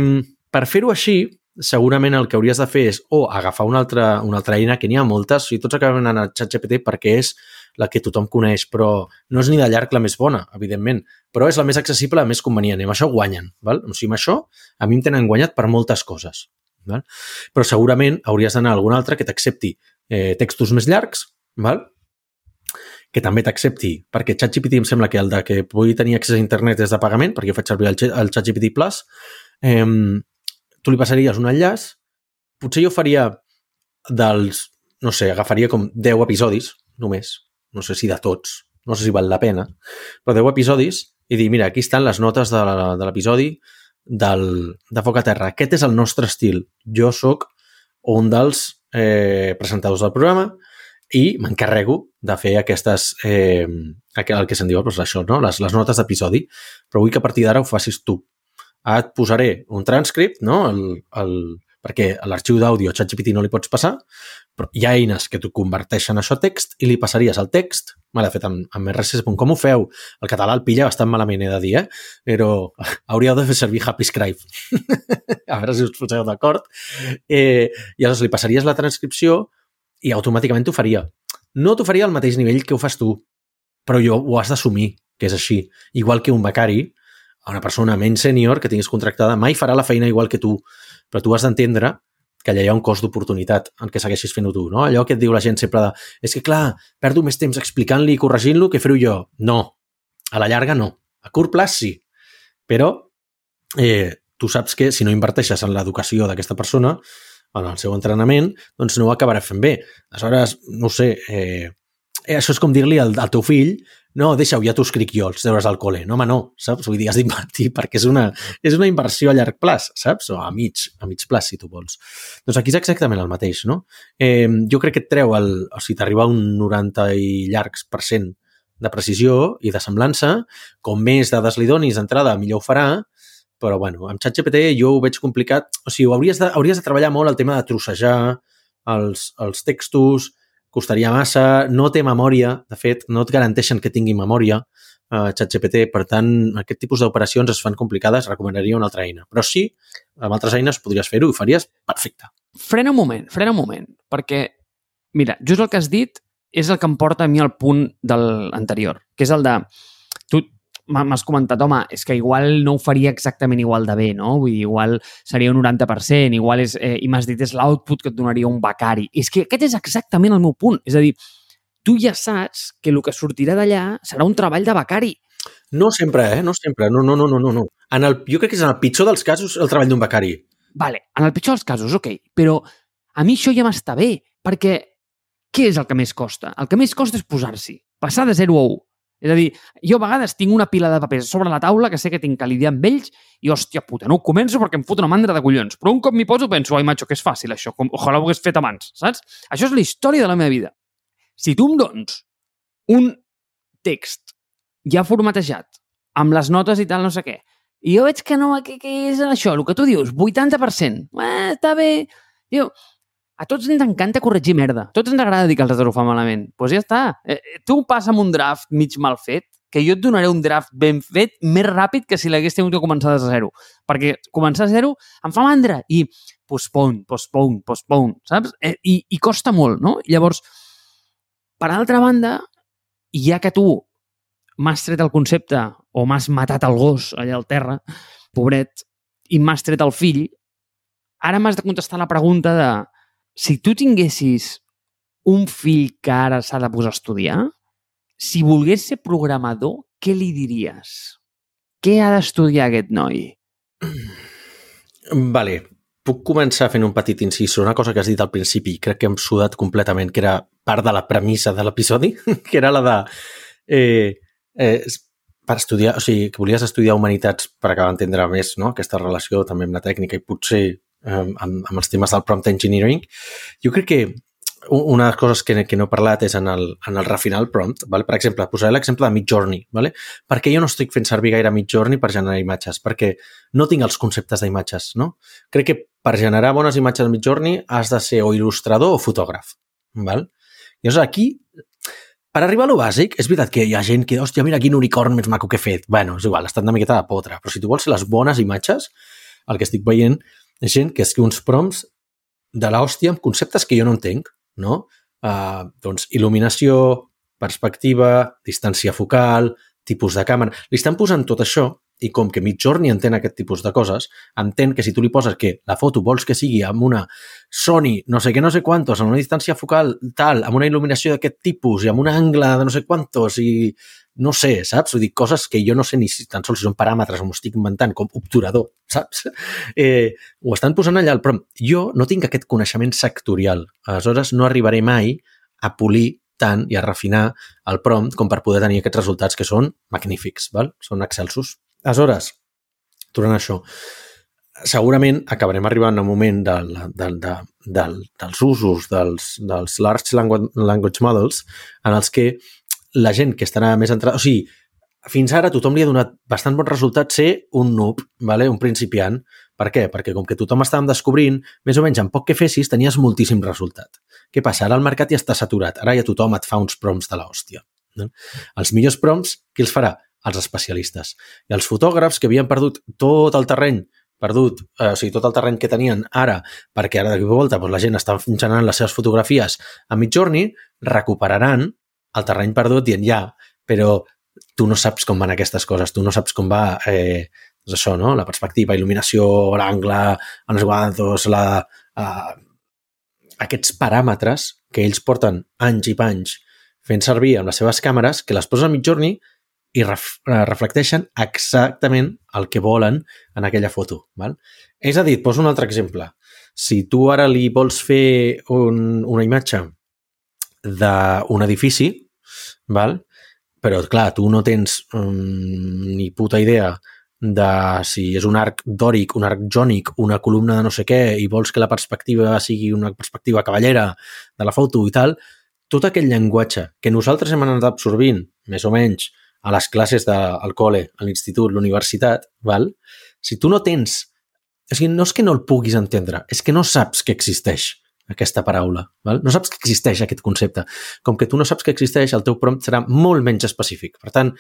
Speaker 1: per fer-ho així, segurament el que hauries de fer és o agafar una altra, una altra eina, que n'hi ha moltes, i tots acaben anant a ChatGPT perquè és la que tothom coneix, però no és ni de llarg la més bona, evidentment, però és la més accessible, la més convenient, i amb això guanyen. Val? O sigui, amb això a mi em tenen guanyat per moltes coses. Val? Però segurament hauries d'anar a algun altre que t'accepti eh, textos més llargs, val? que també t'accepti, perquè ChatGPT em sembla que el de que pugui tenir accés a internet és de pagament, perquè faig servir el, el ChatGPT Plus, eh, tu li passaries un enllaç, potser jo faria dels, no sé, agafaria com 10 episodis només, no sé si de tots, no sé si val la pena, però 10 episodis i dir, mira, aquí estan les notes de l'episodi del, de Foc a Terra. Aquest és el nostre estil. Jo sóc un dels eh, presentadors del programa i m'encarrego de fer aquestes, eh, el que se'n diu, doncs això, no? les, les notes d'episodi, però vull que a partir d'ara ho facis tu. Ara et posaré un transcript, no? el, el, perquè a l'arxiu d'àudio a ChatGPT no li pots passar, però hi ha eines que t'ho converteixen això a text i li passaries el text, de fet, amb, amb RSS. Com ho feu? El català el pilla bastant malament, he de dir, eh? Però hauríeu de fer servir Happy Scribe. a veure si us poseu d'acord. Eh, I aleshores li passaries la transcripció i automàticament t'ho faria. No t'ho faria al mateix nivell que ho fas tu, però jo ho has d'assumir, que és així. Igual que un becari, una persona menys sènior que tinguis contractada mai farà la feina igual que tu però tu has d'entendre que allà hi ha un cost d'oportunitat en què segueixis fent-ho tu, no? Allò que et diu la gent sempre de, és que clar, perdo més temps explicant-li i corregint-lo que fer-ho jo. No, a la llarga no. A curt plaç sí, però eh, tu saps que si no inverteixes en l'educació d'aquesta persona, en el seu entrenament, doncs no ho acabarà fent bé. Aleshores, no sé, eh, eh, això és com dir-li al, al teu fill no, deixa-ho, ja t'ho escric jo, els deures al col·le. No, home, no, saps? Vull dir, has d'invertir perquè és una, és una inversió a llarg plaç, saps? O a mig, a mig plaç, si tu vols. Doncs aquí és exactament el mateix, no? Eh, jo crec que et treu, el, o sigui, t'arriba un 90 i llargs per cent de precisió i de semblança, com més dades li donis d'entrada, millor ho farà, però bueno, amb ChatGPT jo ho veig complicat. O sigui, hauries de, hauries de treballar molt el tema de trossejar els, els textos, costaria massa, no té memòria, de fet, no et garanteixen que tingui memòria uh, ChatGPT, per tant, aquest tipus d'operacions es fan complicades, recomanaria una altra eina. Però sí, amb altres eines podries fer-ho i faries perfecte.
Speaker 2: Frena un moment, frena un moment, perquè, mira, just el que has dit és el que em porta a mi al punt del anterior, que és el de m'has comentat, home, és que igual no ho faria exactament igual de bé, no? Vull dir, igual seria un 90%, igual és, eh, i m'has dit, és l'output que et donaria un becari. És que aquest és exactament el meu punt. És a dir, tu ja saps que el que sortirà d'allà serà un treball de becari.
Speaker 1: No sempre, eh? No sempre. No, no, no, no, no. En el, jo crec que és en el pitjor dels casos el treball d'un becari.
Speaker 2: Vale, en el pitjor dels casos, ok. Però a mi això ja m'està bé, perquè què és el que més costa? El que més costa és posar-s'hi, passar de 0 a 1 és a dir, jo a vegades tinc una pila de papers sobre la taula que sé que tinc que lidiar amb ells i, hòstia puta, no ho començo perquè em fot una mandra de collons. Però un cop m'hi poso penso, ai, macho, que és fàcil això, com, ojalà ho hagués fet abans, saps? Això és la història de la meva vida. Si tu em dones un text ja formatejat, amb les notes i tal, no sé què, i jo veig que no, que, que és això, el que tu dius, 80%, eh, està bé, diu, a tots ens encanta corregir merda. A tots ens agrada dir que els altres ho fan malament. Doncs pues ja està. Eh, eh, tu passa'm un draft mig mal fet, que jo et donaré un draft ben fet més ràpid que si l'hagués tingut que començar de zero. Perquè començar a zero em fa mandra i postpone, postpone, postpone, saps? Eh, i, I costa molt, no? Llavors, per altra banda, ja que tu m'has tret el concepte o m'has matat el gos allà al terra, pobret, i m'has tret el fill, ara m'has de contestar la pregunta de si tu tinguessis un fill que ara s'ha de posar a estudiar, si volgués ser programador, què li diries? Què ha d'estudiar aquest noi?
Speaker 1: Vale, puc començar fent un petit incís una cosa que has dit al principi, crec que hem sudat completament, que era part de la premissa de l'episodi, que era la de... Eh, eh, per estudiar, o sigui, que volies estudiar humanitats per acabar d'entendre més no? aquesta relació també amb la tècnica i potser amb, amb els temes del prompt engineering, jo crec que una de les coses que, que no he parlat és en el, en el refinar el prompt. Vale? Per exemple, posaré l'exemple de Midjourney. Vale? Perquè jo no estic fent servir gaire Midjourney per generar imatges, perquè no tinc els conceptes d'imatges. No? Crec que per generar bones imatges a Midjourney has de ser o il·lustrador o fotògraf. Val? Llavors aquí, per arribar a lo bàsic, és veritat que hi ha gent que, hòstia, mira quin unicorn més maco que he fet. bueno, és igual, estan una miqueta de potra, però si tu vols ser les bones imatges, el que estic veient gent que escriu uns prompts de l'hòstia amb conceptes que jo no entenc, no? Uh, doncs il·luminació, perspectiva, distància focal, tipus de càmera... Li estan posant tot això i com que Midjourney entén aquest tipus de coses, entén que si tu li poses que la foto vols que sigui amb una Sony no sé què, no sé quantos, amb una distància focal tal, amb una il·luminació d'aquest tipus i amb un angle de no sé quantos i no sé, saps? Vull dir, coses que jo no sé ni si tan sols són paràmetres o m'ho estic inventant, com obturador, saps? Eh, ho estan posant allà, però jo no tinc aquest coneixement sectorial. Aleshores, no arribaré mai a polir tant i a refinar el prompt com per poder tenir aquests resultats que són magnífics, val? són excelsos. Aleshores, tornant a això, segurament acabarem arribant a un moment de, de, de, de, dels usos dels, dels Large Language Models en els que la gent que estarà més entrada... O sigui, fins ara tothom li ha donat bastant bon resultat ser un noob, vale? un principiant. Per què? Perquè com que tothom estàvem descobrint, més o menys en poc que fessis tenies moltíssim resultat. Què passa? Ara el mercat ja està saturat. Ara ja tothom et fa uns prompts de l'hòstia. No? Els millors prompts, qui els farà? Els especialistes. I els fotògrafs que havien perdut tot el terreny perdut, eh, o sigui, tot el terreny que tenien ara, perquè ara d'aquí volta doncs, la gent està generant les seves fotografies a Midjourney, recuperaran el terreny perdut dient ja, però tu no saps com van aquestes coses, tu no saps com va eh, doncs això, no? la perspectiva, il·luminació, l'angle, els guantos, la, uh, aquests paràmetres que ells porten anys i panys fent servir amb les seves càmeres, que les posen a mitjorni i ref, uh, reflecteixen exactament el que volen en aquella foto. Val? És a dir, poso un altre exemple. Si tu ara li vols fer un, una imatge d'un edifici, val? però clar, tu no tens um, ni puta idea de si és un arc dòric, un arc jònic, una columna de no sé què, i vols que la perspectiva sigui una perspectiva cavallera de la foto i tal, tot aquell llenguatge que nosaltres hem anat absorbint, més o menys, a les classes del col·le, a l'institut, l'universitat, val? si tu no tens... O sigui, no és que no el puguis entendre, és que no saps que existeix aquesta paraula. Val? No saps que existeix aquest concepte. Com que tu no saps que existeix, el teu prompt serà molt menys específic. Per tant,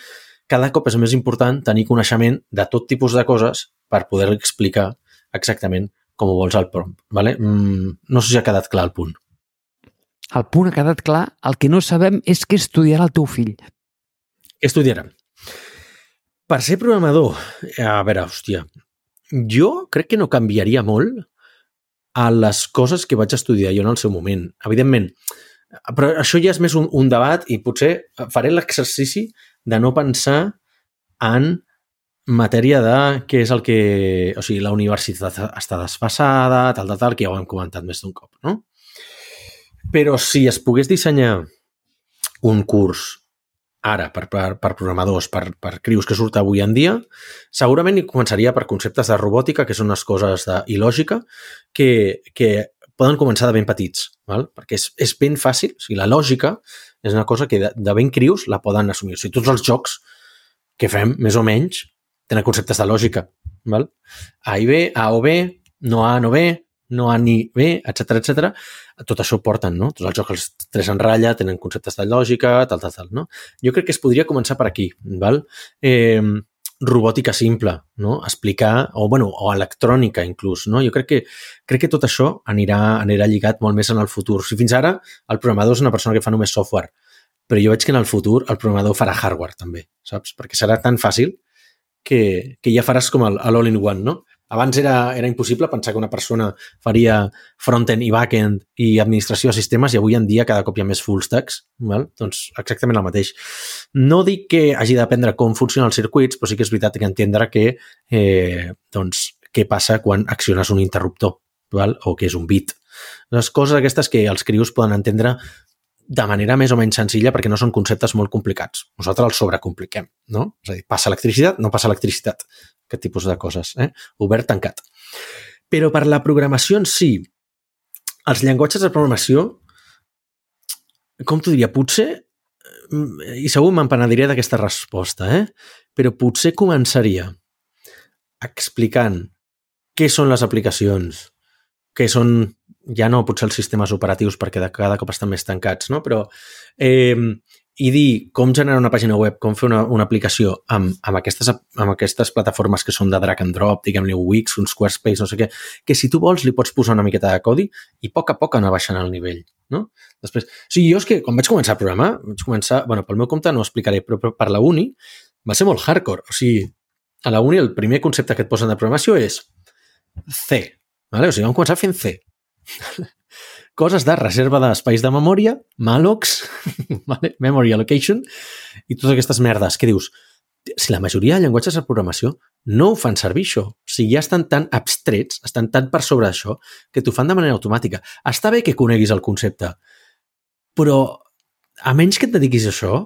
Speaker 1: cada cop és més important tenir coneixement de tot tipus de coses per poder explicar exactament com ho vols al prompt. Vale? Mm, no sé si ha quedat clar el punt.
Speaker 2: El punt ha quedat clar. El que no sabem és què estudiarà el teu fill.
Speaker 1: Què estudiarà? Per ser programador, a veure, hòstia, jo crec que no canviaria molt a les coses que vaig estudiar jo en el seu moment. Evidentment, però això ja és més un, un debat i potser faré l'exercici de no pensar en matèria de què és el que... O sigui, la universitat està desfasada, tal, tal, tal, que ja ho hem comentat més d'un cop, no? Però si es pogués dissenyar un curs ara per, per, per programadors, per, per crius que surt avui en dia, segurament començaria per conceptes de robòtica, que són unes coses de, i lògica, que, que poden començar de ben petits, val? perquè és, és ben fàcil, o sigui, la lògica és una cosa que de, de ben crius la poden assumir. O sigui, tots els jocs que fem, més o menys, tenen conceptes de lògica. Val? A i B, A o B, no A, no B, no A ni B, etc etc. Tot això ho porten, no? Tots els jocs, els tres en ratlla, tenen conceptes de lògica, tal, tal, tal, no? Jo crec que es podria començar per aquí, val? Eh, robòtica simple, no? Explicar, o, bueno, o electrònica inclús, no? Jo crec que, crec que tot això anirà, anirà lligat molt més en el futur. Si fins ara el programador és una persona que fa només software, però jo veig que en el futur el programador farà hardware també, saps? Perquè serà tan fàcil que, que ja faràs com l'all-in-one, no? Abans era, era impossible pensar que una persona faria front-end i back-end i administració de sistemes i avui en dia cada cop hi ha més full stacks. Val? Doncs exactament el mateix. No dic que hagi d'aprendre com funcionen els circuits, però sí que és veritat que entendre que, eh, doncs, què passa quan acciones un interruptor val? o que és un bit. Les coses aquestes que els crios poden entendre de manera més o menys senzilla perquè no són conceptes molt complicats. Nosaltres els sobrecompliquem, no? És a dir, passa electricitat, no passa electricitat. Aquest tipus de coses, eh? Obert, tancat. Però per la programació en si, els llenguatges de programació, com t'ho diria, potser, i segur m'empenediré d'aquesta resposta, eh? però potser començaria explicant què són les aplicacions, què són ja no potser els sistemes operatius perquè de cada cop estan més tancats, no? però eh, i dir com generar una pàgina web, com fer una, una aplicació amb, amb, aquestes, amb aquestes plataformes que són de drag and drop, diguem-ne Wix, un Squarespace, no sé què, que si tu vols li pots posar una miqueta de codi i a poc a poc anar baixant el nivell. No? Després, o sigui, jo és que quan vaig començar a programar, vaig començar, bueno, pel meu compte no ho explicaré, però per la uni va ser molt hardcore. O sigui, a la uni el primer concepte que et posen de programació és C. Vale? O sigui, vam començar fent C coses de reserva d'espais de memòria, mallocs, vale? memory allocation, i totes aquestes merdes que dius, si la majoria de llenguatges de programació no ho fan servir això, sigui, ja estan tan abstrets, estan tan per sobre d'això, que t'ho fan de manera automàtica. Està bé que coneguis el concepte, però a menys que et dediquis a això,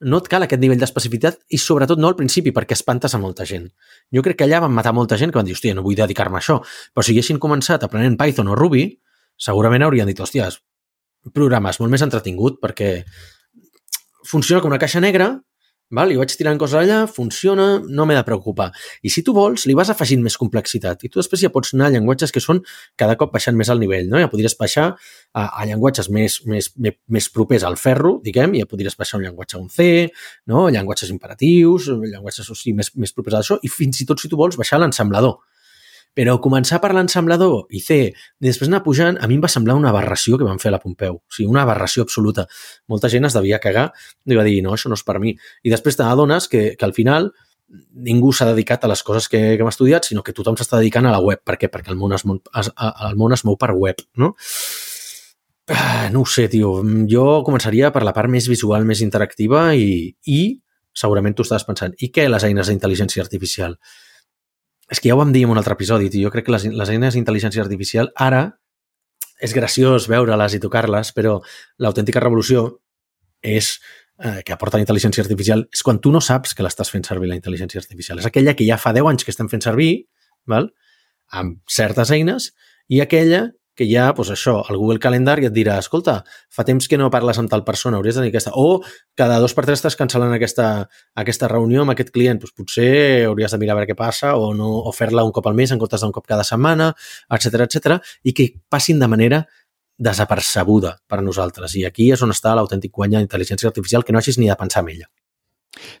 Speaker 1: no et cal aquest nivell d'especificitat i sobretot no al principi perquè espantes a molta gent. Jo crec que allà van matar molta gent que van dir, hòstia, no vull dedicar-me a això. Però si haguessin començat aprenent Python o Ruby, segurament haurien dit, hòstia, programes molt més entretingut perquè funciona com una caixa negra Val? I vaig tirant coses allà, funciona, no m'he de preocupar. I si tu vols, li vas afegint més complexitat. I tu després ja pots anar a llenguatges que són cada cop baixant més al nivell. No? Ja podries baixar a, a llenguatges més, més, més, més propers al ferro, diguem, ja podries baixar un llenguatge a un C, no? llenguatges imperatius, llenguatges o sigui, més, més propers a això, i fins i tot, si tu vols, baixar l'ensamblador. Però començar per l'ensamblador i i després anar pujant, a mi em va semblar una aberració que van fer a la Pompeu. O sigui, una aberració absoluta. Molta gent es devia cagar i va dir, no, això no és per mi. I després t'adones que, que al final ningú s'ha dedicat a les coses que, que hem estudiat, sinó que tothom s'està dedicant a la web. Per què? Perquè el món es, es, el món es mou per web, no? Ah, no ho sé, tio. Jo començaria per la part més visual, més interactiva i, i segurament tu estàs pensant, i què les eines d'intel·ligència artificial? És que ja ho vam dir en un altre episodi, tio. Jo crec que les, les eines d'intel·ligència artificial ara és graciós veure-les i tocar-les, però l'autèntica revolució és eh, que aporta la intel·ligència artificial és quan tu no saps que l'estàs fent servir la intel·ligència artificial. És aquella que ja fa 10 anys que estem fent servir, val? amb certes eines, i aquella que ja, doncs això, el Google Calendar ja et dirà, escolta, fa temps que no parles amb tal persona, hauries de tenir aquesta... O cada dos per tres estàs cancel·lant aquesta, aquesta reunió amb aquest client, doncs potser hauries de mirar a veure què passa o, no, o fer-la un cop al mes en comptes d'un cop cada setmana, etc etc i que passin de manera desapercebuda per nosaltres. I aquí és on està l'autèntic guany d'intel·ligència artificial, que no hagis ni de pensar en ella.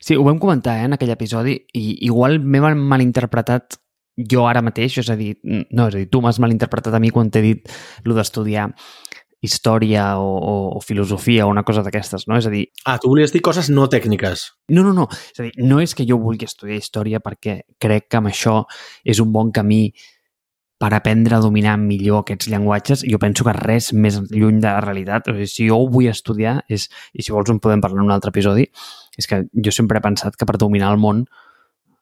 Speaker 2: Sí, ho vam comentar eh, en aquell episodi i igual m'he malinterpretat jo ara mateix, és a dir, no, és a dir, tu m'has malinterpretat a mi quan t'he dit el d'estudiar història o, o, o filosofia o una cosa d'aquestes, no? És a dir...
Speaker 1: Ah, tu volies dir coses no tècniques.
Speaker 2: No, no, no. És a dir, no és que jo vulgui estudiar història perquè crec que amb això és un bon camí per aprendre a dominar millor aquests llenguatges, jo penso que res més lluny de la realitat. O sigui, si jo ho vull estudiar, és, i si vols en podem parlar en un altre episodi, és que jo sempre he pensat que per dominar el món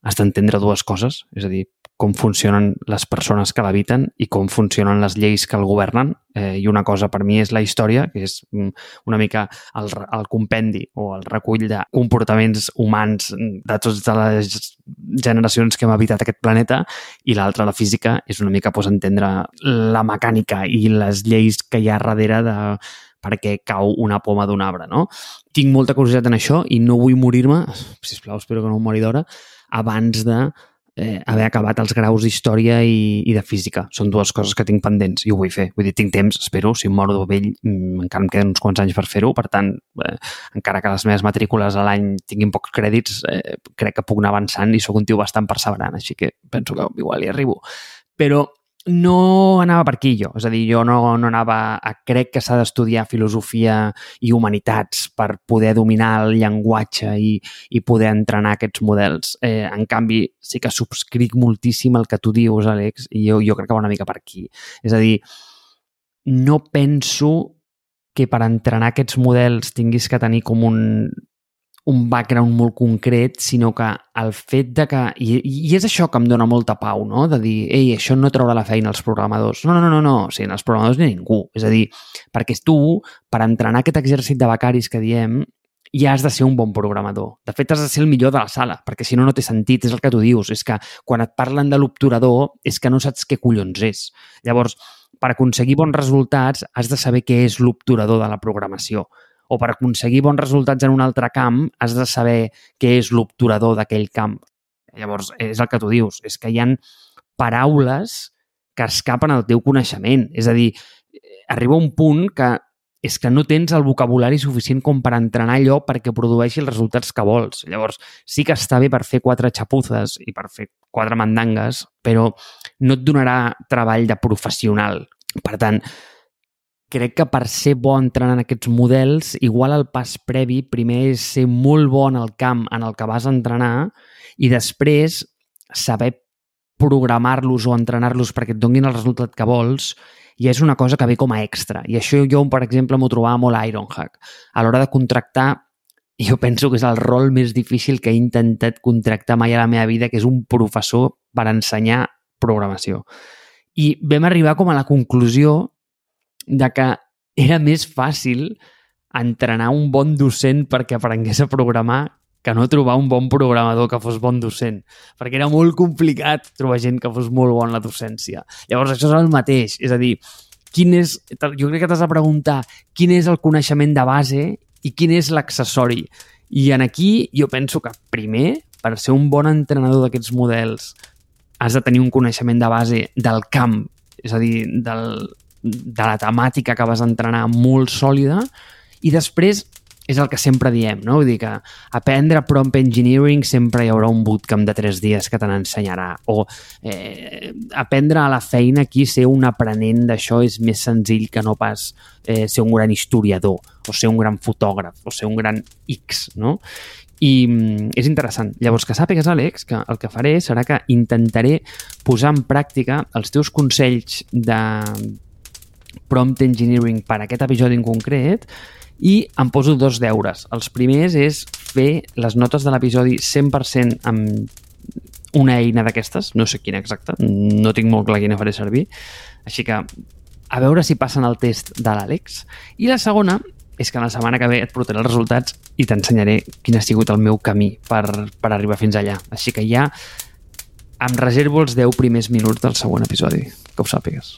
Speaker 2: has d'entendre dues coses, és a dir, com funcionen les persones que l'habiten i com funcionen les lleis que el governen. Eh, I una cosa per mi és la història, que és mm, una mica el, el compendi o el recull de comportaments humans de totes les generacions que hem habitat aquest planeta i l'altra, la física, és una mica pues, entendre la mecànica i les lleis que hi ha darrere de perquè cau una poma d'un arbre, no? Tinc molta curiositat en això i no vull morir-me, sisplau, espero que no em mori d'hora, abans de eh, haver acabat els graus d'història i, i de física. Són dues coses que tinc pendents i ho vull fer. Vull dir, tinc temps, espero, si em moro de vell mm, encara em queden uns quants anys per fer-ho, per tant, eh, encara que les meves matrícules a l'any tinguin pocs crèdits, eh, crec que puc anar avançant i sóc un tio bastant perseverant, així que penso que igual hi arribo. Però no anava per aquí jo, és a dir, jo no, no anava a... Crec que s'ha d'estudiar filosofia i humanitats per poder dominar el llenguatge i, i poder entrenar aquests models. Eh, en canvi, sí que subscric moltíssim el que tu dius, Àlex, i jo, jo crec que va una mica per aquí. És a dir, no penso que per entrenar aquests models tinguis que tenir com un un background molt concret, sinó que el fet de que... I, I és això que em dona molta pau, no? De dir, ei, això no traurà la feina als programadors. No, no, no, no, no. O sigui, els programadors ni ningú. És a dir, perquè tu, per entrenar aquest exèrcit de becaris que diem, ja has de ser un bon programador. De fet, has de ser el millor de la sala, perquè si no, no té sentit. És el que tu dius. És que quan et parlen de l'obturador és que no saps què collons és. Llavors, per aconseguir bons resultats, has de saber què és l'obturador de la programació o per aconseguir bons resultats en un altre camp has de saber què és l'obturador d'aquell camp. Llavors, és el que tu dius, és que hi han paraules que escapen al teu coneixement. És a dir, arriba un punt que és que no tens el vocabulari suficient com per entrenar allò perquè produeixi els resultats que vols. Llavors, sí que està bé per fer quatre xapuzes i per fer quatre mandangues, però no et donarà treball de professional. Per tant, crec que per ser bo entrenant aquests models, igual el pas previ primer és ser molt bo en el camp en el que vas entrenar i després saber programar-los o entrenar-los perquè et donguin el resultat que vols i és una cosa que ve com a extra. I això jo, per exemple, m'ho trobava molt a Ironhack. A l'hora de contractar, jo penso que és el rol més difícil que he intentat contractar mai a la meva vida, que és un professor per ensenyar programació. I vam arribar com a la conclusió de que era més fàcil entrenar un bon docent perquè aprengués a programar que no trobar un bon programador que fos bon docent, perquè era molt complicat trobar gent que fos molt bona en la docència. Llavors, això és el mateix, és a dir, quin és, jo crec que t'has de preguntar quin és el coneixement de base i quin és l'accessori. I en aquí jo penso que primer, per ser un bon entrenador d'aquests models, has de tenir un coneixement de base del camp, és a dir, del, de la temàtica que vas entrenar molt sòlida i després és el que sempre diem, no? Vull dir que aprendre prompt engineering sempre hi haurà un bootcamp de tres dies que te n'ensenyarà. O eh, aprendre a la feina aquí, ser un aprenent d'això és més senzill que no pas eh, ser un gran historiador, o ser un gran fotògraf, o ser un gran X, no? I mm, és interessant. Llavors, que sàpigues, Àlex, que el que faré serà que intentaré posar en pràctica els teus consells de prompt engineering per aquest episodi en concret i em poso dos deures. Els primers és fer les notes de l'episodi 100% amb una eina d'aquestes, no sé quina exacta, no tinc molt clar quina faré servir, així que a veure si passen el test de l'Àlex. I la segona és que la setmana que ve et portaré els resultats i t'ensenyaré quin ha sigut el meu camí per, per arribar fins allà. Així que ja em reservo els 10 primers minuts del següent episodi, que ho sàpigues.